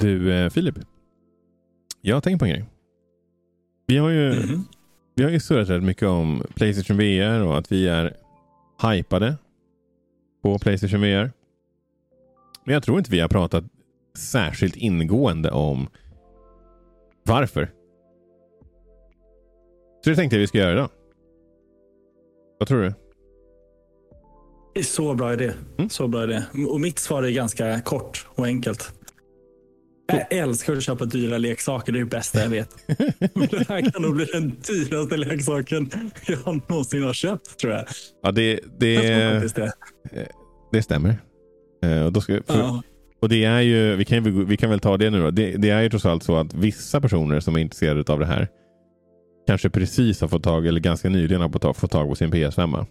Du eh, Filip. Jag har tänkt på en grej. Vi har ju, Mhm. vi har ju surrat rätt mycket om Playstation VR och att vi är hypade på Playstation VR. Men jag tror inte vi har pratat särskilt ingående om varför. Så det tänkte jag vi ska göra idag. Vad tror du? Så bra idé. Mm. Så bra idé. Och mitt svar är ganska kort och enkelt. Jag älskar att köpa dyra leksaker. Det är det bästa jag vet. Det här kan nog bli den dyraste leksaken jag någonsin har köpt tror jag. Ja, det, det, faktiskt det. det stämmer. Eh, och, då ska, för, Ja. och det är ju, vi kan, vi kan väl ta det nu då. Det, det är ju trots allt så att vissa personer som är intresserade av det här kanske precis har fått tag, eller ganska nyligen har fått tag, fått tag på sin PS5.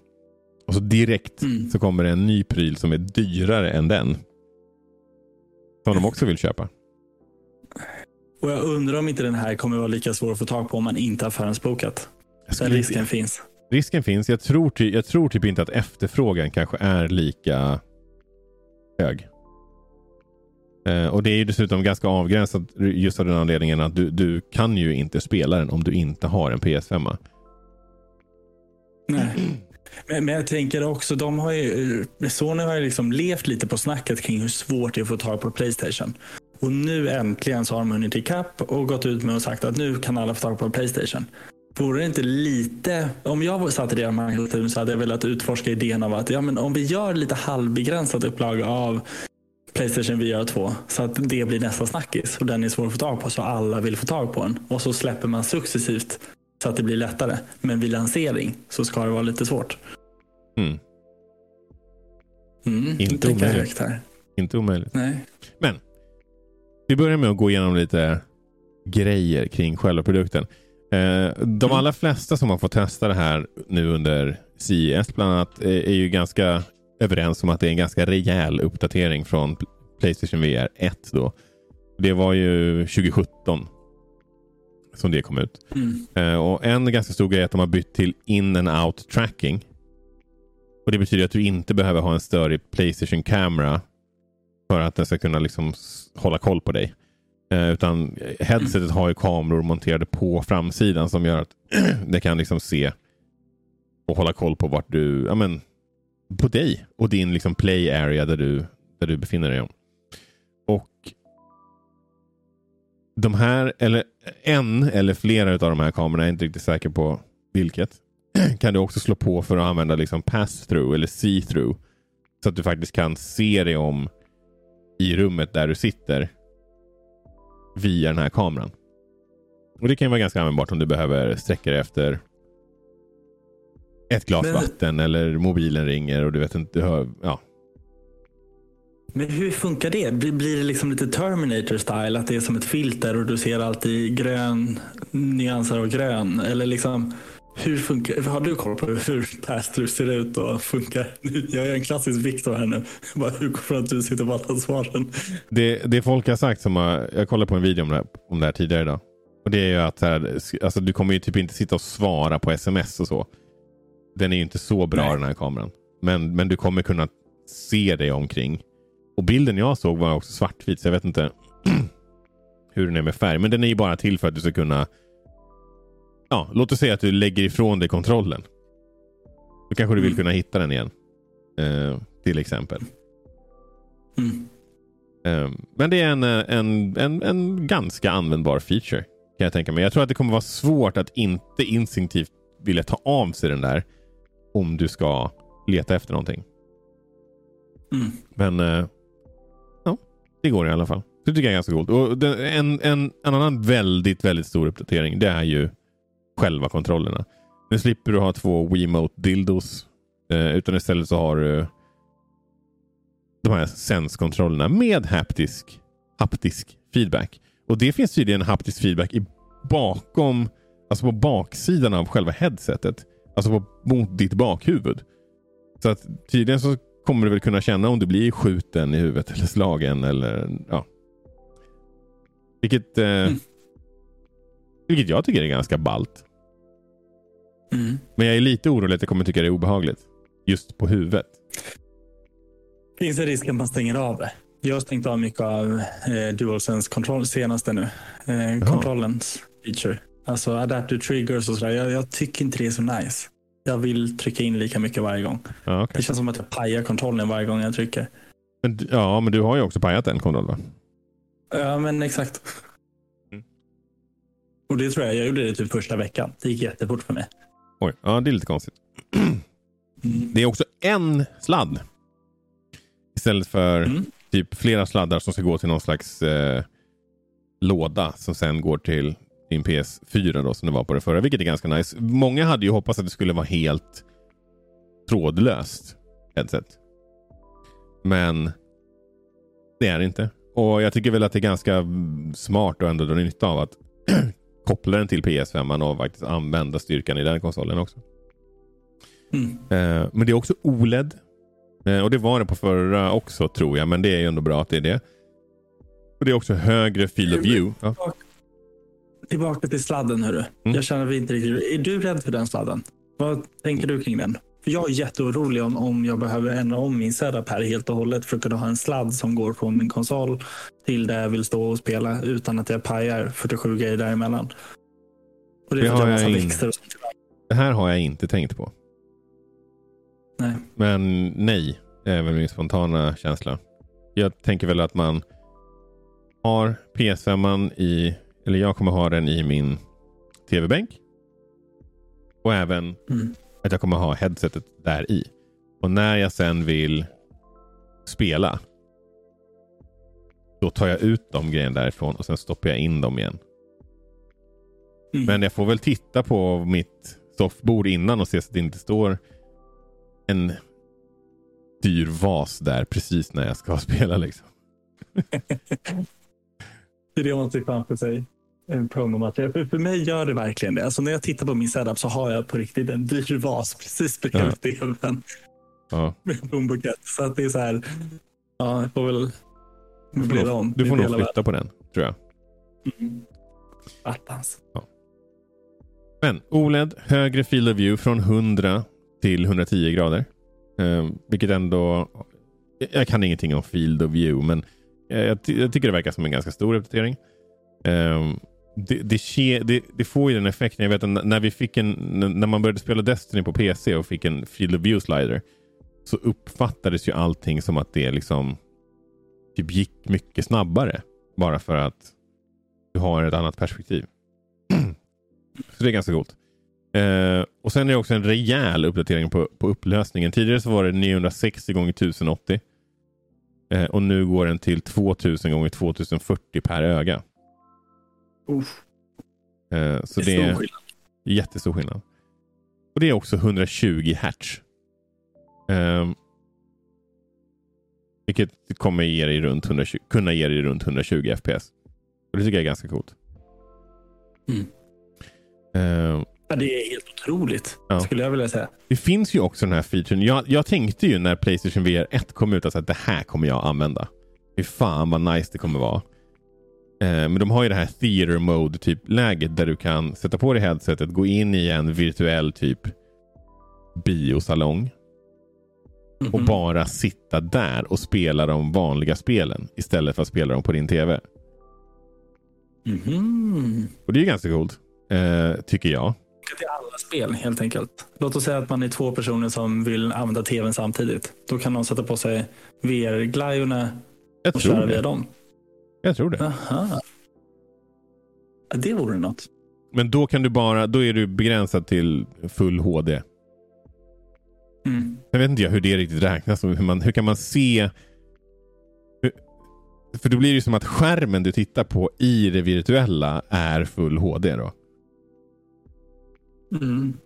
Och så direkt Mm. så kommer det en ny pryl som är dyrare än den. Som de också vill köpa. Och jag undrar om inte den här kommer vara lika svår att få tag på om man inte har förhandsbokat. Den risken finns. Risken finns. Jag tror, ty, jag tror typ inte att efterfrågan kanske är lika hög. Eh, och det är ju dessutom ganska avgränsat just av den anledningen att du, du kan ju inte spela den om du inte har en PS5. Nej. Men, men jag tänker också, de har ju, Sony har ju liksom levt lite på snacket kring hur svårt det är att få tag på Playstation. Och nu äntligen så har de hunnit ikapp och gått ut med och sagt att nu kan alla få tag på Playstation. Vore det inte lite, om jag satt i deras marknadsteam så hade jag velat utforska idén av att ja, men om vi gör lite halvbegränsat upplag av Playstation VR 2 så att det blir nästa snackis och den är svår att få tag på så alla vill få tag på den. Och så släpper man successivt så att det blir lättare. Men vid lansering så ska det vara lite svårt. Mm. Mm, Inte omöjligt. Inte omöjligt. Nej. Vi börjar med att gå igenom lite grejer kring själva produkten. Eh, de allra flesta som har fått testa det här nu under CES bland annat eh, är ju ganska överens om att det är en ganska rejäl uppdatering från Pl- Playstation VR 1. Då. Det var ju 2017 som det kom ut. Mm. Eh, och En ganska stor grej är att de har bytt till in and out tracking. Och Det betyder att du inte behöver ha en större Playstation Camera för att den ska kunna liksom hålla koll på dig. Eh, utan headsetet har ju kameror monterade på framsidan som gör att det kan liksom se och hålla koll på vart du, ja men, på dig och din liksom play area där du, där du befinner dig. Och de här, eller en eller flera av de här kamerorna, jag är inte riktigt säker på vilket, kan du också slå på för att använda liksom pass-through eller see-through. Så att du faktiskt kan se dig om i rummet där du sitter via den här kameran. Och Det kan ju vara ganska användbart om du behöver sträcka dig efter ett glas Men- vatten eller mobilen ringer och du vet inte, du hör, ja. Men hur funkar det? Blir, det liksom lite Terminator-style? Att det är som ett filter och du ser alltid grön, nyanser av grön? Eller liksom, hur funkar, har du koll på hur pass-through ser ut och funkar? Jag är en klassisk Viktor här nu. Bara utgår från att du sitter på alla svaren. Det, det folk har sagt, som har, jag kollade på en video om det här, om det här tidigare idag. Och det är ju att här, alltså, du kommer ju typ inte sitta och svara på sms och så. Den är ju inte så bra Nej. den här kameran. Men, men du kommer kunna se dig omkring. Och bilden jag såg var också svartvit så jag vet inte hur den är med färg. Men den är ju bara till för att du ska kunna Ja, låt oss säga att du lägger ifrån dig kontrollen. Då kanske du vill Mm. kunna hitta den igen. Eh, till exempel. Mm. Eh, Men det är en, eh, en, en, en ganska användbar feature. Kan jag tänka mig. Jag tror att det kommer vara svårt att inte instinktivt vilja ta av sig den där. Om du ska leta efter någonting. Mm. Men eh, ja, det går i alla fall. Det tycker jag är ganska coolt. Och en, en, en annan väldigt, väldigt stor uppdatering det är ju själva kontrollerna. Nu slipper du ha två Wiimote dildos. Eh, utan istället så har du de här Sense-kontrollerna med haptisk, haptisk feedback. Och det finns tydligen haptisk feedback i bakom, alltså på baksidan av själva headsetet. Alltså på, mot ditt bakhuvud. Så att tydligen så kommer du väl kunna känna om du blir skjuten i huvudet eller slagen eller ja. Vilket, eh, vilket jag tycker är ganska ballt. Mm. Men jag är lite orolig att jag kommer tycka det är obehagligt. Just på huvudet. Finns det risk att man stänger av det? Jag har stängt av mycket av eh, DualSense kontroll senaste nu. Eh, kontrollens feature. Alltså adaptive triggers och sådär. Jag, jag, tycker inte det är så nice. Jag vill trycka in lika mycket varje gång. Ja, okay. Det känns som att jag pajar kontrollen varje gång jag trycker. Men, ja, men du har ju också pajat en kontroll va? Ja, men exakt. Mm. Och det tror jag, jag gjorde det typ första veckan. Det gick jättefort för mig. Oj, ja det är lite konstigt. Mm. Det är också en sladd. Istället för mm. typ flera sladdar som ska gå till någon slags eh, låda som sen går till din PS4 då, som det var på det förra, vilket är ganska nice. Många hade ju hoppats att det skulle vara helt trådlöst headset. Men det är det inte. Och jag tycker väl att det är ganska smart att ändå dra nytta av att koppla den till PS5 och faktiskt använda styrkan i den konsolen också. Mm. Eh, men det är också OLED. Eh, och det var det på förra också tror jag, men det är ju ändå bra att det är det. Och det är också högre field of view. Ja. Tillbaka till sladden hörru. Mm. Jag känner inte riktigt. Är du rädd för den sladden? Vad tänker du kring den? Jag är jätteorolig om, om jag behöver ändra om min setup här helt och hållet för att kunna ha en sladd som går från min konsol till där jag vill stå och spela utan att jag pajar 47 grejer däremellan. Och det, det, har jag in... det här har jag inte tänkt på. Nej. Men nej, det är väl min spontana känsla. Jag tänker väl att man har PS5 i, eller jag kommer ha den i min tv-bänk. Och även mm. Att jag kommer ha headsetet där i. Och när jag sen vill spela. Då tar jag ut de grejerna därifrån och sen stoppar jag in dem igen. Mm. Men jag får väl titta på mitt soffbord innan och se så att det inte står en dyr vas där precis när jag ska spela. Liksom. det är det man ser framför sig. Promomaterial. För, för mig gör det verkligen det. Alltså när jag tittar på min setup så har jag på riktigt en dyr vas precis bredvid ja. tvn. Ja. Med blombukett. Så att det är så här. Ja, jag får väl möblera om. Du får nog flytta på den tror jag. Mm. Attans. Ja. Men OLED, högre field of view från 100 till 110 grader. Eh, vilket ändå... Jag kan ingenting om field of view, men jag, ty jag tycker det verkar som en ganska stor uppdatering. Eh, det, det, det, det, får ju den effekten. Jag vet att när, vi fick en, när man började spela Destiny på PC och fick en field of view slider så uppfattades ju allting som att det liksom typ gick mycket snabbare. Bara för att du har ett annat perspektiv. så det är ganska coolt. Eh, och sen är det också en rejäl uppdatering på, på upplösningen. Tidigare så var det 960 gånger 1080 eh, och nu går den till 2000 gånger 2040 per öga. Eh, så det är, det är skillnad. jättestor skillnad. Och det är också 120 hertz. Eh, vilket kommer ge dig runt 120, kunna ge dig runt 120 fps. Och Det tycker jag är ganska coolt. Mm. Uh, Ja, det är helt otroligt, ja. skulle jag vilja säga. Det finns ju också den här featuren. Jag, jag tänkte ju när Playstation VR 1 kom ut att det här kommer jag använda. Fy fan vad nice det kommer vara. Eh, men de har ju det här theater mode typ läget där du kan sätta på dig headsetet, gå in i en virtuell typ biosalong. Mm -hmm. Och bara sitta där och spela de vanliga spelen istället för att spela dem på din tv. Mm -hmm. Och det är ganska coolt. Eh, tycker jag till alla spel helt enkelt. Låt oss säga att man är två personer som vill använda tvn samtidigt. Då kan någon sätta på sig VR-glajjorna och köra via dem. Jag tror det. Aha. Det vore något. Men då kan du bara, då är du begränsad till full HD. Mm. Jag vet inte hur det riktigt räknas. Hur, man, hur kan man se? för då blir det ju som att skärmen du tittar på i det virtuella är full HD då. Mm.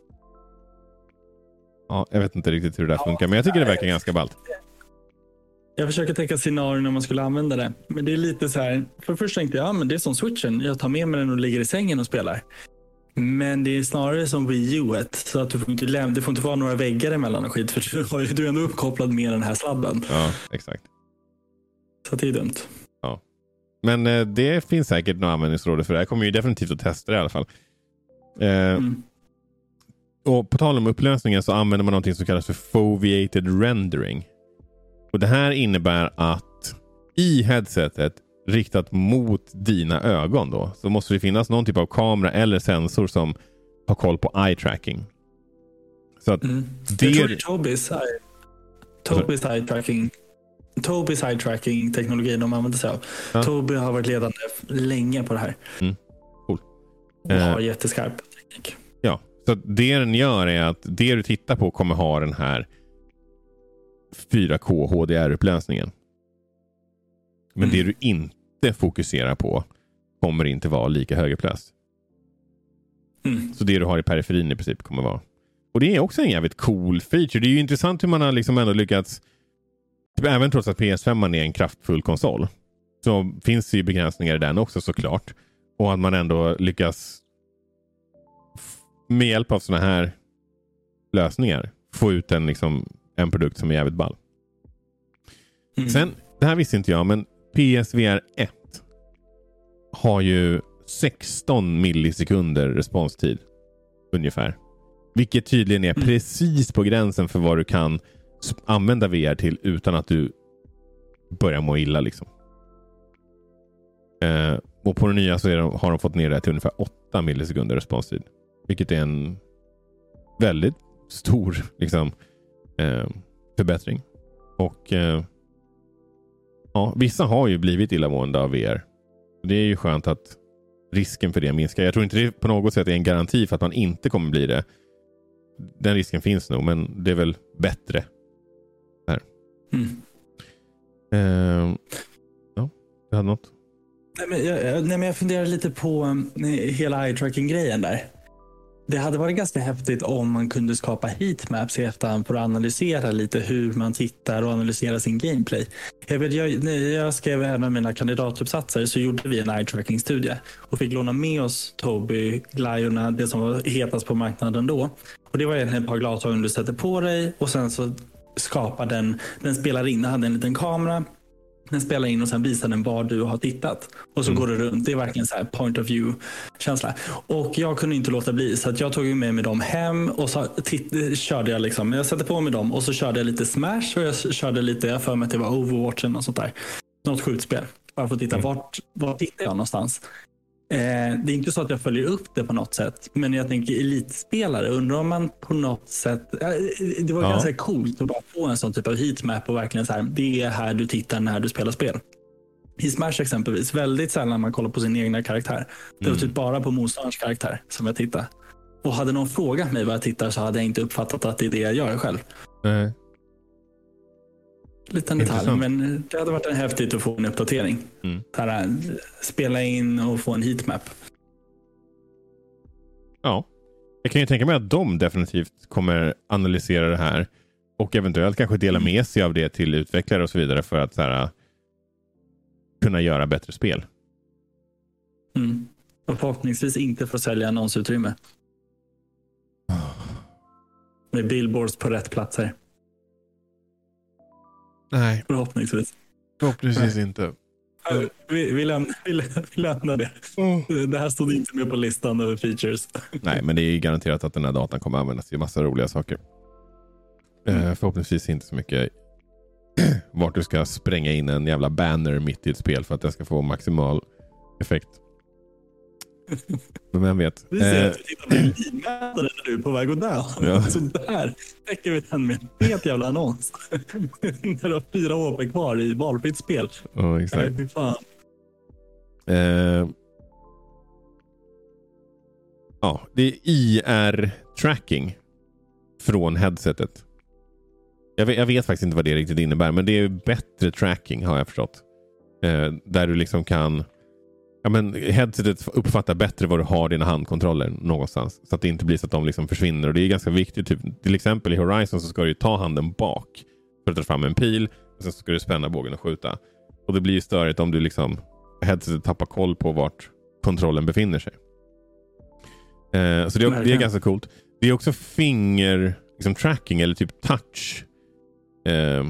Ja, jag vet inte riktigt hur det där funkar, men jag tycker det verkar ganska ballt. Jag försöker tänka scenarier när man skulle använda det. Men det är lite så här. För först tänkte jag, ja, men det är som switchen. Jag tar med mig den och ligger i sängen och spelar. Men det är snarare som Wii U så att du får inte lämna, det får inte vara några väggar emellan och skit. För du, är ändå uppkopplad med den här sladden. Ja, exakt. Så det är dumt. Ja. Men eh, det finns säkert några användningsområden för det. Jag kommer ju definitivt att testa det i alla fall. Eh, mm. Och På tal om upplösningen så använder man något som kallas för foveated rendering. Och Det här innebär att i headsetet riktat mot dina ögon då så måste det finnas någon typ av kamera eller sensor som har koll på eye tracking. Så att Mm. det... Jag tror Tobis eye, Tobis eye tracking. Tobis eye tracking teknologi de använder sig av. Ja. Tobii har varit ledande länge på det här. Mm. Cool. Och har jätteskarp teknik. Ja, så det den gör är att det du tittar på kommer ha den här 4K HDR-upplösningen. Men Mm. det du inte fokuserar på kommer inte vara lika högupplöst. Mm. Så det du har i periferin i princip kommer vara. Och det är också en jävligt cool feature. Det är ju intressant hur man har liksom ändå lyckats, även trots att PS5 är en kraftfull konsol, så finns det ju begränsningar i den också såklart. Och att man ändå lyckas med hjälp av sådana här lösningar få ut en, liksom, en produkt som är jävligt ball. Mm. Sen, det här visste inte jag, men PSVR 1 har ju 16 millisekunder responstid ungefär. Vilket tydligen är Mm. precis på gränsen för vad du kan använda VR till utan att du börjar må illa. Liksom. Eh, och på det nya så de, har de fått ner det till ungefär 8 millisekunder responstid. Vilket är en väldigt stor liksom, eh, förbättring. Och eh, ja, Vissa har ju blivit illamående av VR. Det är ju skönt att risken för det minskar. Jag tror inte det på något sätt är en garanti för att man inte kommer bli det. Den risken finns nog, men det är väl bättre. Mm. Eh, ja, du hade något? Nej, men jag, nej, men jag funderar lite på um, hela eye tracking-grejen där. Det hade varit ganska häftigt om man kunde skapa heatmaps i efterhand för att analysera lite hur man tittar och analysera sin gameplay. Jag, vet, jag, jag skrev en av mina kandidatuppsatser så gjorde vi en eye tracking-studie och fick låna med oss Tobii, Gliona, det som var hetast på marknaden då. Och Det var egentligen ett par glasögon du sätter på dig och sen så skapar den, den spelar in, den hade en liten kamera den spelar in och sen visar den var du har tittat. Och så Mm. går det runt. Det är verkligen så här point of view-känsla. Och jag kunde inte låta bli så att jag tog med mig dem hem och så körde jag liksom. Jag satte på mig dem och så körde jag lite Smash och jag körde lite, jag för mig att det var Overwatch eller något sånt där. Något skjutspel. Bara för att titta Mm. vart, vart tittar jag någonstans. Eh, det är inte så att jag följer upp det på något sätt. Men jag tänker elitspelare, undrar om man på något sätt... eh, Det var Ja. ganska coolt att bara få en sån typ av heatmap och verkligen så här, det är här du tittar när du spelar spel. I Smash exempelvis, väldigt sällan man kollar på sin egna karaktär. Det var Mm. typ bara på motståndarens karaktär som jag tittade. Och hade någon frågat mig vad jag tittar så hade jag inte uppfattat att det är det jag gör själv. Nej. Liten detalj, Intressant. men det hade varit en häftigt att få en uppdatering. Mm. Här, spela in och få en heatmap. Ja. Jag kan ju tänka mig att de definitivt kommer analysera det här och eventuellt kanske dela Mm. med sig av det till utvecklare och så vidare för att så här, kunna göra bättre spel. Mm. Och förhoppningsvis inte för att sälja annonsutrymme. Med billboards på rätt platser. Nej, Förhoppningsvis. förhoppningsvis inte. Vi, vi, lämnar, vi, lämnar, vi lämnar det. Det här stod inte med på listan över features. Nej, men det är garanterat att den här datan kommer användas till massa roliga saker. Eh, Mm. förhoppningsvis inte så mycket vart du ska spränga in en jävla banner mitt i ett spel för att det ska få maximal effekt. Men vem vet. Vi ser Eh, att du tittar på din livmätare när du är på väg att dö. Ja. Så där täcker vi den med en fet jävla annons. när du har fyra HP kvar i valfritt spel. ja, exakt. Nej, fan. Eh, ja, det är IR-tracking från headsetet. Jag vet, jag vet faktiskt inte vad det riktigt innebär, men det är bättre tracking har jag förstått. Eh, där du liksom kan... Ja, men headsetet uppfattar bättre vad du har dina handkontroller någonstans. Så att det inte blir så att de liksom försvinner. Och Det är ganska viktigt. Typ, till exempel i Horizon så ska du ta handen bak för att ta fram en pil. Och Sen ska du spänna bågen och skjuta. Och det blir ju störigt om du liksom headsetet tappar koll på vart kontrollen befinner sig. Eh, så det, det är ganska coolt. Det är också finger liksom tracking eller typ touch. Eh,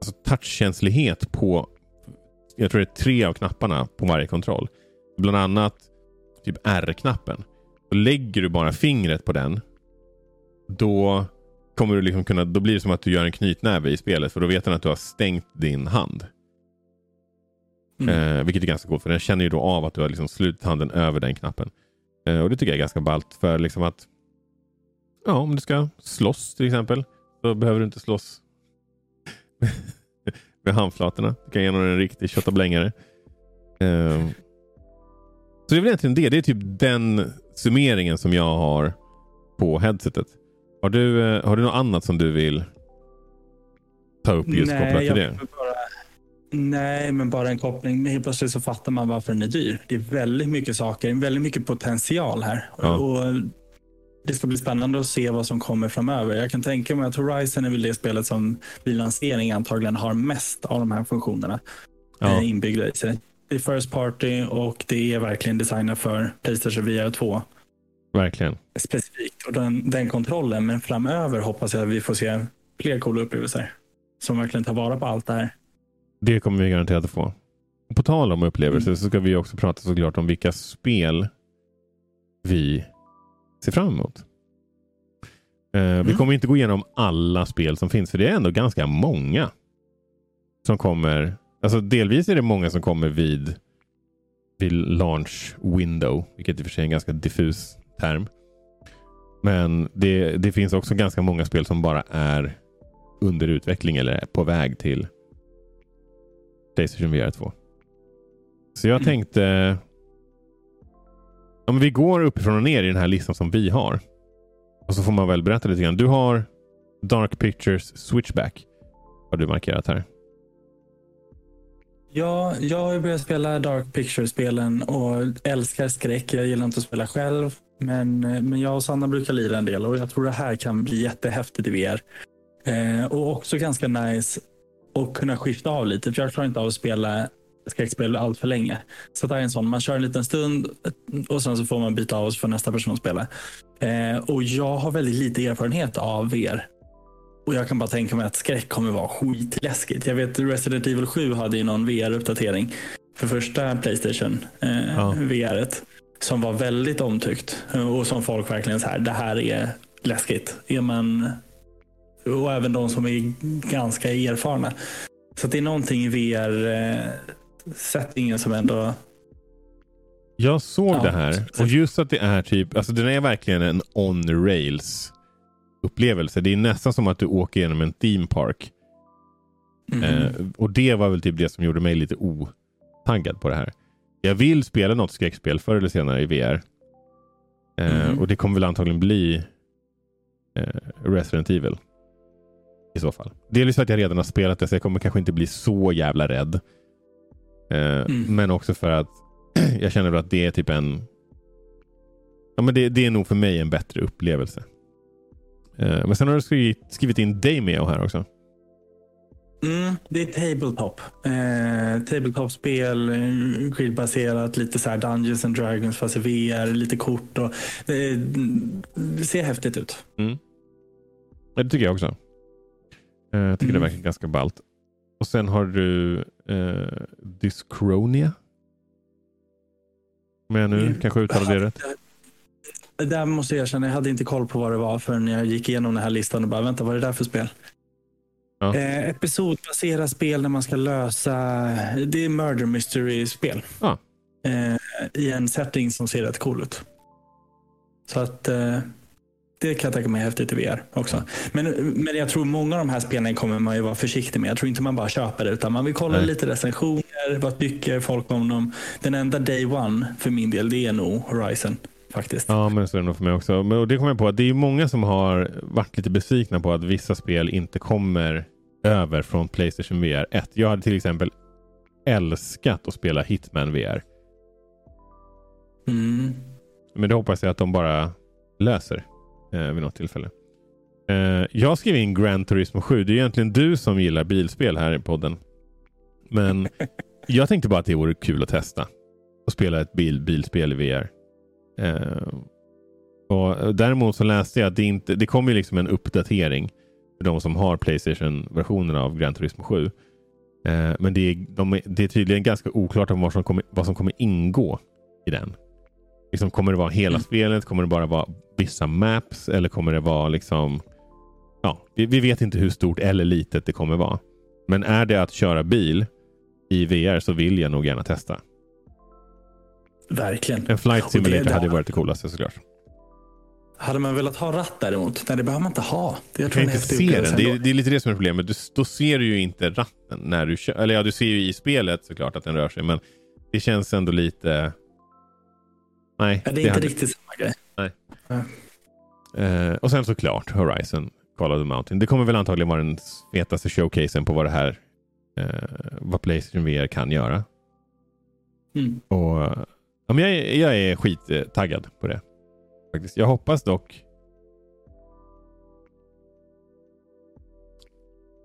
alltså touchkänslighet på jag tror det är tre av knapparna på varje kontroll. Bland annat typ R-knappen. Och lägger du bara fingret på den då kommer du liksom kunna, då blir det som att du gör en knytnäve i spelet. För då vet den att du har stängt din hand. Mm. Eh, vilket är ganska coolt för den känner ju då av att du har liksom slutit handen över den knappen. Eh, och det tycker jag är ganska ballt för liksom att ja, om du ska slåss till exempel så behöver du inte slåss med handflatorna. Du kan ge någon en riktig köttablängare. Eh, så det är väl egentligen det. Det är typ den summeringen som jag har på headsetet. Har du, eh, har du något annat som du vill ta upp just kopplat till det? bara, nej, men bara en koppling. Helt plötsligt så fattar man varför den är dyr. Det är väldigt mycket saker, väldigt mycket potential här. Ja. Och det ska bli spännande att se vad som kommer framöver. Jag kan tänka mig att Horizon är väl det spelet som vid lansering antagligen har mest av de här funktionerna Ja. eh, inbyggda i sig. Det är First Party och det är verkligen designat för Playstation VR 2 Verkligen. specifikt och den, den kontrollen. Men framöver hoppas jag att vi får se fler coola upplevelser som verkligen tar vara på allt det här. Det kommer vi garanterat att få. På tal om upplevelser Mm. så ska vi också prata såklart om vilka spel vi ser fram emot. Vi Mm. kommer inte gå igenom alla spel som finns för det är ändå ganska många som kommer. Alltså delvis är det många som kommer vid, vid launch window, vilket i och för sig är en ganska diffus term. Men det, det finns också ganska många spel som bara är under utveckling eller är på väg till Playstation VR 2. Så jag Mm. tänkte om vi går uppifrån och ner i den här listan som vi har. Och så får man väl berätta lite grann. Du har Dark Pictures Switchback. Har du markerat här. Ja, jag har börjat spela Dark Pictures spelen och älskar skräck. Jag gillar inte att spela själv, men, men jag och Sanna brukar lira en del och jag tror det här kan bli jättehäftigt i VR. Eh, och också ganska nice att kunna skifta av lite, för jag klarar inte av att spela skräckspel allt för länge. Så det är en sån, man kör en liten stund och sen så får man byta av och så får nästa person spela. Eh, och jag har väldigt lite erfarenhet av VR. Och jag kan bara tänka mig att skräck kommer vara skitläskigt. Jag vet Resident Evil 7 hade ju någon VR-uppdatering för första Playstation eh, Ja. VR som var väldigt omtyckt och som folk verkligen så här, det här är läskigt. Är man, och även de som är ganska erfarna. Så att det är någonting i VR-settingen som ändå Jag såg Ja. det här och just att det är typ, alltså den är verkligen en on rails upplevelse. Det är nästan som att du åker genom en theme park. Mhm. Eh, och det var väl typ det som gjorde mig lite otaggad på det här. Jag vill spela något skräckspel förr eller senare i VR. Eh, Mhm. Och det kommer väl antagligen bli eh, Resident Evil. I så fall. Delvis för att jag redan har spelat det så jag kommer kanske inte bli så jävla rädd. Eh, Mm. Men också för att jag känner att det är typ en Ja men det, det är nog för mig en bättre upplevelse. Eh, men sen har du skrivit, skrivit in Damio här också. Mm, det är tabletop. Eh, Tabletop-spel, eh, gridbaserat, lite så Dungeons and Dragons fast i VR, lite kort. Och, eh, det ser häftigt ut. Ja, det tycker jag också. Eh, Jag tycker Mm. det verkar ganska ballt. Och sen har du eh, Dyschronia. Om jag nu Mm. kanske uttalar det rätt. Där måste jag erkänna, jag hade inte koll på vad det var förrän jag gick igenom den här listan och bara, vänta, vad är det där för spel? Ja. Eh, episodbaserat spel där man ska lösa, det är murder mystery-spel. Ja. Eh, I en setting som ser rätt cool ut. Så att eh, det kan jag tänka mig är häftigt i VR också. Men, men jag tror många av de här spelen kommer man ju vara försiktig med. Jag tror inte man bara köper det utan man vill kolla Nej. lite recensioner. Vad tycker folk om dem? Den enda day one för min del det är nog Horizon faktiskt. Ja, men så är det nog för mig också. Men, och det kommer jag på att det är många som har varit lite besvikna på att vissa spel inte kommer över från Playstation VR 1. Jag hade till exempel älskat att spela Hitman VR. Mm. Men det hoppas jag att de bara löser eh, vid något tillfälle. Eh, jag skrev in Gran Turismo 7. Det är egentligen du som gillar bilspel här i podden. Men jag tänkte bara att det vore kul att testa. Och spela ett bil, bilspel i VR. Eh, och däremot så läste jag att det inte det kommer ju liksom en uppdatering för de som har Playstation-versionen av Gran Turismo 7. Eh, men det är, de, det är tydligen ganska oklart om vad som kommer, vad som kommer ingå i den. Liksom, kommer det vara hela Mm. spelet? Kommer det bara vara vissa maps? Eller kommer det vara liksom... ja, vi, vi vet inte hur stort eller litet det kommer vara. Men är det att köra bil i VR så vill jag nog gärna testa. Verkligen. En flight simulator det- hade varit det coolaste såklart. Hade man velat ha ratt däremot? Nej, det behöver man inte ha. Det jag tror kan inte se den. Det är, det är lite det som är problemet. Du, då ser du ju inte ratten när du kör. Eller ja, du ser ju i spelet såklart att den rör sig. Men det känns ändå lite... Nej. Det är inte hade- riktigt samma grej. Eh, och sen såklart Horizon Call of the Mountain. Det kommer väl antagligen vara den fetaste showcasen på vad det här eh, vad Playstation VR kan göra. Mm. Och, ja, men jag, är- jag är skittaggad på det. Faktiskt. Jag hoppas dock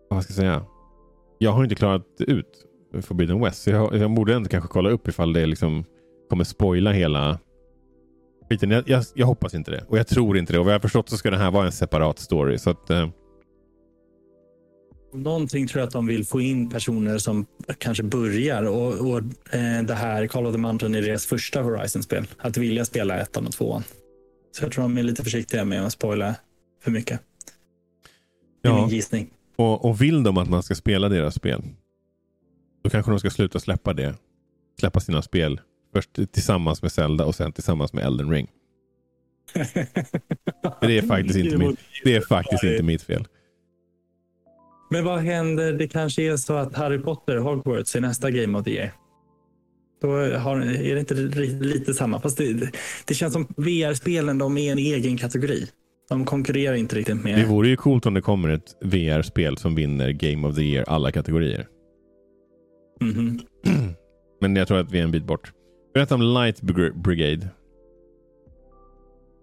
vad ska jag säga? Jag har inte klarat ut Forbidden West. Så jag, jag borde ändå kanske kolla upp ifall det liksom kommer spoila hela skiten. Jag, jag, jag hoppas inte det. Och jag tror inte det. Och vad jag har förstått så ska det här vara en separat story. Så att, eh, Någonting tror jag att de vill få in personer som kanske börjar och, och eh, det här Call of the Mountain är deras första Horizon-spel. Att vilja spela ettan och tvåan. Så jag tror de är lite försiktiga med att spoila för mycket. Det är Ja. min gissning. och, och vill de att man ska spela deras spel. Då kanske de ska sluta släppa det. Släppa sina spel. Först tillsammans med Zelda och sen tillsammans med Elden Ring. Det är faktiskt inte mitt, det är faktiskt inte mitt fel. Men vad händer? Det kanske är så att Harry Potter, Hogwarts, är nästa Game of the Year. Då har, är det inte li- lite samma. Fast det, det känns som VR-spelen, de är en egen kategori. De konkurrerar inte riktigt med... Det vore ju coolt om det kommer ett VR-spel som vinner Game of the Year alla kategorier. Mhm. Men jag tror att vi är en bit bort. Berätta om Light Brig- Brigade.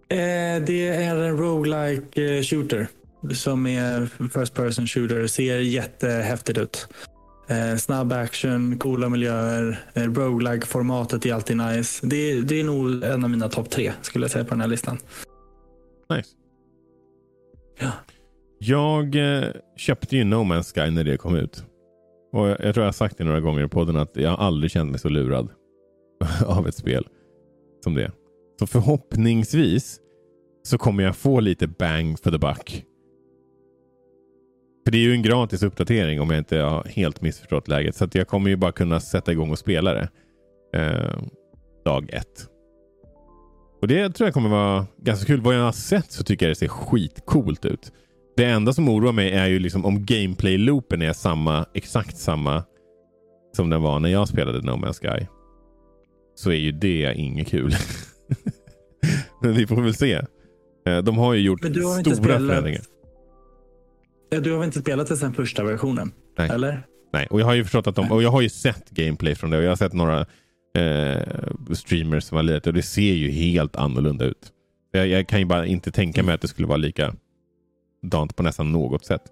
Eh, det är en roguelike eh, shooter som är first person shooter. Ser jättehäftigt ut. Eh, snabb action, coola miljöer. Eh, roguelike formatet är alltid nice. Det, det är nog en av mina topp tre skulle jag säga på den här listan. Nice. Ja. Jag eh, köpte ju No Man's Sky när det kom ut. Och jag, jag tror jag har sagt det några gånger i podden att jag aldrig känt mig så lurad av ett spel som det. Så förhoppningsvis så kommer jag få lite bang for the buck. För det är ju en gratis uppdatering om jag inte har helt missförstått läget. Så att jag kommer ju bara kunna sätta igång och spela det eh, dag ett. Och det tror jag kommer vara ganska kul. Vad jag har sett så tycker jag det ser skitcoolt ut. Det enda som oroar mig är ju liksom om gameplay-loopen är samma, exakt samma som den var när jag spelade No Man's Sky. Så är ju det inget kul. Men vi får väl se. Eh, De har ju gjort har stora spelat- förändringar. Ja, Du har väl inte spelat det sen första versionen? Nej. Eller? Nej, och jag har ju förstått att de, och jag har ju sett gameplay från det och jag har sett några eh, streamers som har lirat och det ser ju helt annorlunda ut. Jag, jag kan ju bara inte tänka mig att det skulle vara lika dant på nästan något sätt.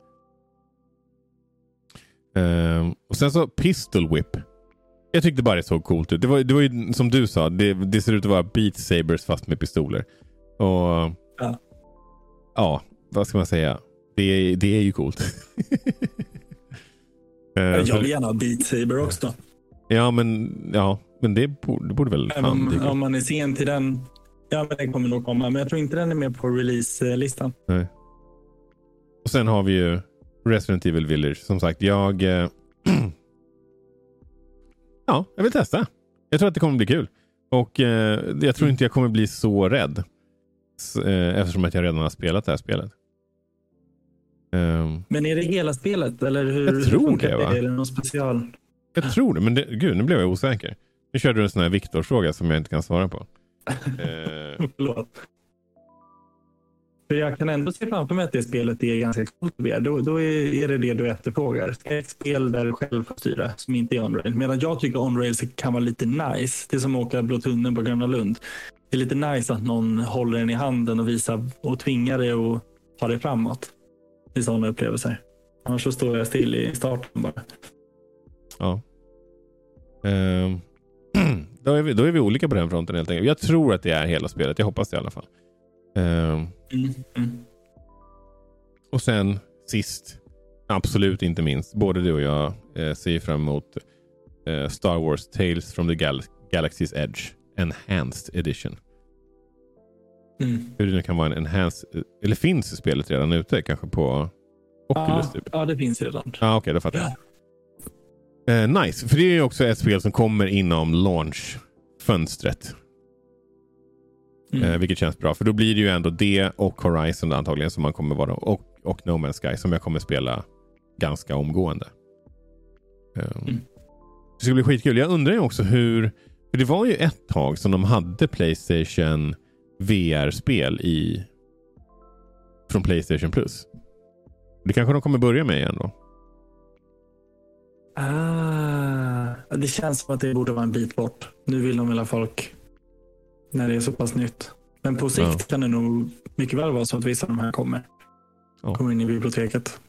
Eh, och sen så Pistol Whip. Jag tyckte bara det såg coolt ut. Det var, det var ju som du sa, det, det ser ut att vara Beat Sabers fast med pistoler. Och Ja. ja, vad ska man säga? Det, är- det är ju coolt. Eh, Jag vill gärna ha Beat Saber också. Ja, men, ja, men det, borde, det borde väl Även fan om, man är sen till den. Ja, men den kommer nog komma. Men jag tror inte den är med på release-listan. Nej. Och sen har vi ju Resident Evil Village. Som sagt, jag... Ja, jag vill testa. Jag tror att det kommer bli kul. Och eh, jag tror inte jag kommer bli så rädd. Eh, eftersom att jag redan har spelat det här spelet. Ehm, Men är det hela spelet? Eller hur, Jag hur tror funkar det, va? Är det någon special? jag tror det, men det, gud, nu blev jag osäker. Nu körde du en sån här Viktor-fråga som jag inte kan svara på. Eh, Förlåt. För jag kan ändå se framför mig att det spelet är ganska coolt att Då, då är, det det du efterfrågar. Ett spel där du själv får styra som inte är on-rail. Medan jag tycker on-rail kan vara lite nice. Det är som att åka Blå tunneln på Gröna Lund. Det är lite nice att någon håller en i handen och visar och tvingar dig att ta dig framåt. I sådana upplevelser. Annars så står jag still i starten bara. Ja. Ehm, då, är vi, då är vi olika på den fronten helt enkelt. Jag tror att det är hela spelet. Jag hoppas det i alla fall. Mm, mm. och sen sist, absolut inte minst, både du och jag eh, ser fram emot eh, Star Wars Tales from the Gal Galaxy's Edge Enhanced Edition. Mm. Hur det nu kan vara en enhanced, eller finns spelet redan ute kanske på Oculus ja, typ? ja, det finns redan. Ja, okej, okay, då fattar jag. Eh, nice, för det är också ett spel som kommer inom launch-fönstret. Mm. Eh, vilket känns bra, för då blir det ju ändå det och Horizon antagligen som man kommer vara och, och No Man's Sky som jag kommer spela ganska omgående. Um, Mm. Det ska bli skitkul. Jag undrar ju också hur, för det var ju ett tag som de hade Playstation VR-spel i från Playstation Plus. Det kanske de kommer börja med igen då. Ah, det känns som att det borde vara en bit bort. Nu vill de väl ha folk när det är så pass nytt. Men på sikt Ja. kan det nog mycket väl vara så att vissa av de här kommer. Ja. Kommer in i biblioteket.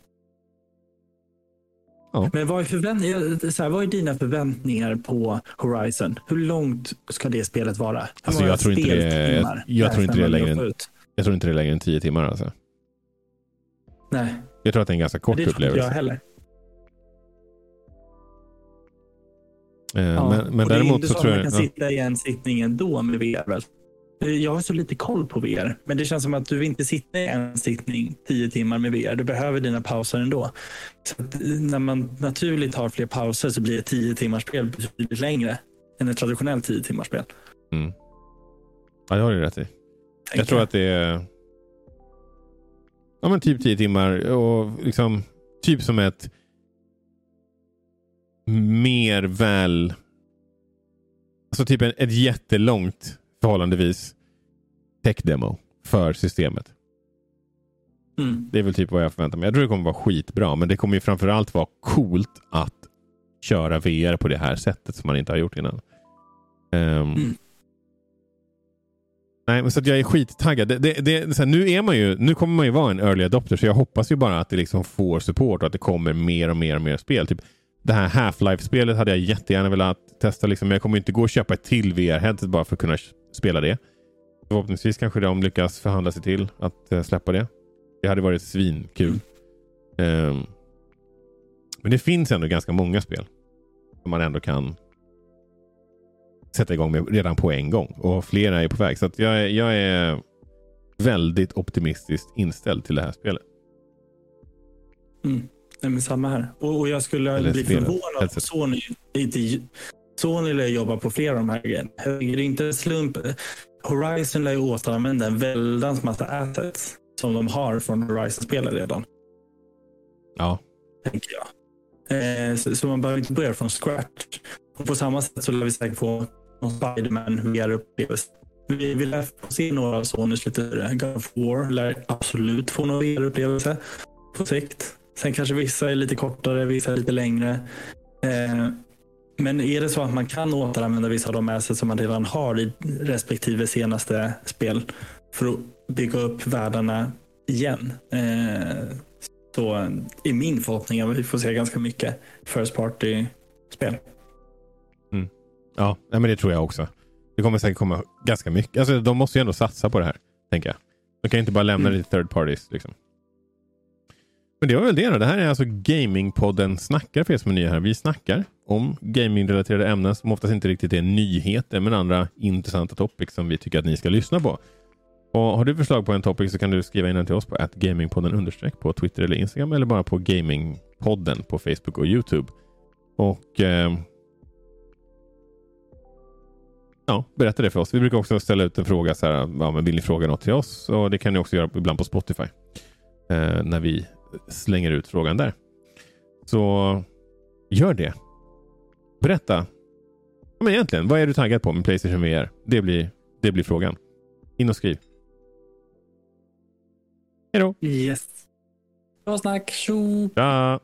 Ja. Men vad är, förvänt- så här, vad är dina förväntningar på Horizon? Hur långt ska det spelet vara? Hur Alltså, jag tror inte det- speltimmar jag tror inte det är längre än-? Jag tror inte det är längre än tio timmar alltså. Nej, Jag tror att det är en ganska kort det tror inte jag upplevelse. heller. Eh, Ja, Men, men däremot så tror jag... man kan Ja. sitta i en sittning ändå med VR. Väl? Jag har så lite koll på VR, men det känns som att du inte sitta i en sittning tio timmar med VR. Du behöver dina pauser ändå. Eh, när man naturligt har fler pauser så blir ett tio timmars spel betydligt längre än ett traditionellt tio timmars spel. Mm. Ja, det har du rätt i. Jag tror att det är ja, men typ 10 timmar och liksom typ som ett mer väl alltså typ en, ett jättelångt förhållandevis tech-demo för systemet. Mm. Det är väl typ vad jag förväntar mig. Jag tror det kommer vara skitbra, men det kommer ju framförallt vara coolt att köra VR på det här sättet som man inte har gjort innan. Ehm, Mm. Nej, men så att jag är skittaggad. Det, det, det, här, nu, är man ju, nu kommer man ju vara en early adopter, så jag hoppas ju bara att det liksom får support och att det kommer mer och mer och mer spel. Typ, det här Half-Life-spelet hade jag jättegärna velat testa, liksom, men jag kommer inte gå och köpa ett till VR-headset bara för att kunna spela det. Förhoppningsvis kanske de lyckas förhandla sig till att eh, släppa det. Det hade varit svinkul. Ehm, men det finns ändå ganska många spel som man ändå kan sätta igång med redan på en gång. Och flera är på väg. Så jag, är, jag är väldigt optimistiskt inställd till det här spelet. Mm. Nej, men samma här. Och, och jag skulle Eller bli förvånad om. Sony inte... Sony lär jobba på flera av de här grejerna. Det är inte en slump. Horizon lär ju återanvända en väldans massa assets som de har från Horizon-spelet redan. Ja, Tänker jag. Eh, så, så man behöver inte börja från scratch. Och på samma sätt så lär vi säkert få någon Spiderman VR-upplevelse. Vi, vi lär få se några av Sonys lite. God of War lär absolut få någon VR-upplevelse på sikt. Sen kanske vissa är lite kortare, vissa är lite längre. Eh, men är det så att man kan återanvända vissa av de assets som man redan har i respektive senaste spel för att bygga upp världarna igen. Eh, så är min förhoppning att vi får se ganska mycket First Party-spel. ja nej, men det tror jag också. Det kommer säkert komma ganska mycket. Alltså, de måste ju ändå satsa på det här, tänker jag. De kan inte bara lämna Mm. det till third parties. Liksom. Men det var väl det då. Det här är alltså Gamingpodden Snackar för er som är nya här. Vi snackar om gamingrelaterade ämnen som oftast inte riktigt är nyheter men andra intressanta topics som vi tycker att ni ska lyssna på. Och Har du förslag på en topic så kan du skriva in den till oss på att gamingpodden understreck på Twitter eller Instagram eller bara på gamingpodden på Facebook och Youtube. Och eh, ja, berätta det för oss. Vi brukar också ställa ut en fråga. Så här, ja, men vill ni fråga något till oss? Och Det kan ni också göra ibland på Spotify. Eh, när vi slänger ut frågan där. Så gör det. Berätta. Ja, men egentligen, vad är du taggad på med Playstation VR? Det blir, det blir frågan. In och skriv. Hej då! Yes. Bra snack. Tjo! Tja!